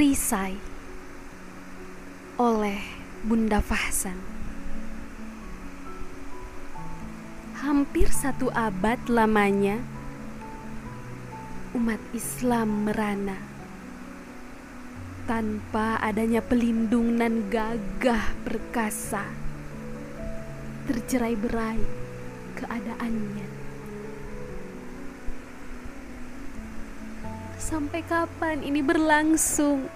Perisai oleh Bunda Fahsan. Hampir satu abad lamanya umat Islam merana. Tanpa adanya pelindung nan gagah perkasa tercerai berai keadaannya sampai kapan ini berlangsung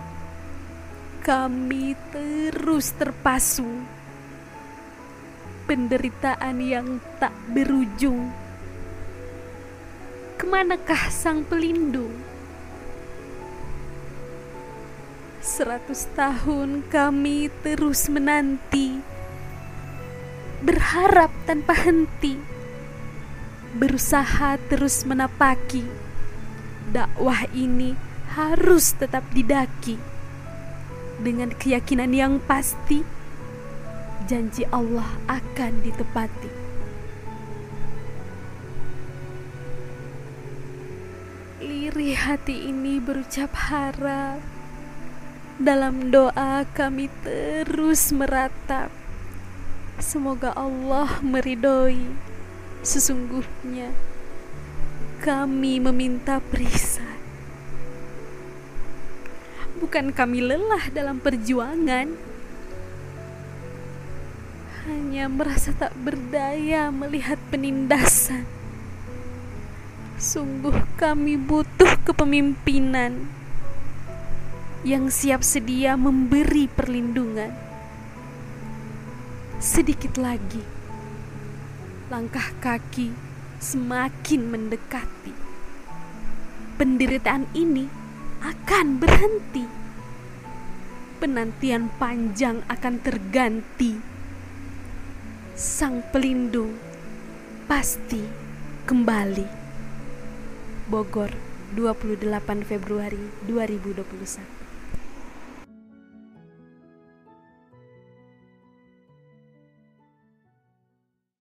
kami terus terpasung penderitaan yang tak berujung. Ke manakah sang pelindung? Seratus tahun kami terus menanti, berharap tanpa henti, berusaha terus menapaki. Dakwah ini harus tetap didaki dengan keyakinan yang pasti janji Allah akan ditepati. Lirih hati ini berucap harap. Dalam doa kami terus meratap. Semoga Allah meridoi. Sesungguhnya kami meminta perisai. Bukan kami lelah dalam perjuangan hanya merasa tak berdaya melihat penindasan. Sungguh kami butuh kepemimpinan yang siap sedia memberi perlindungan. Sedikit lagi, langkah kaki semakin mendekati. Penderitaan ini akan berhenti. Penantian panjang akan terganti sang pelindung pasti kembali. Bogor, 28 Februari 2021.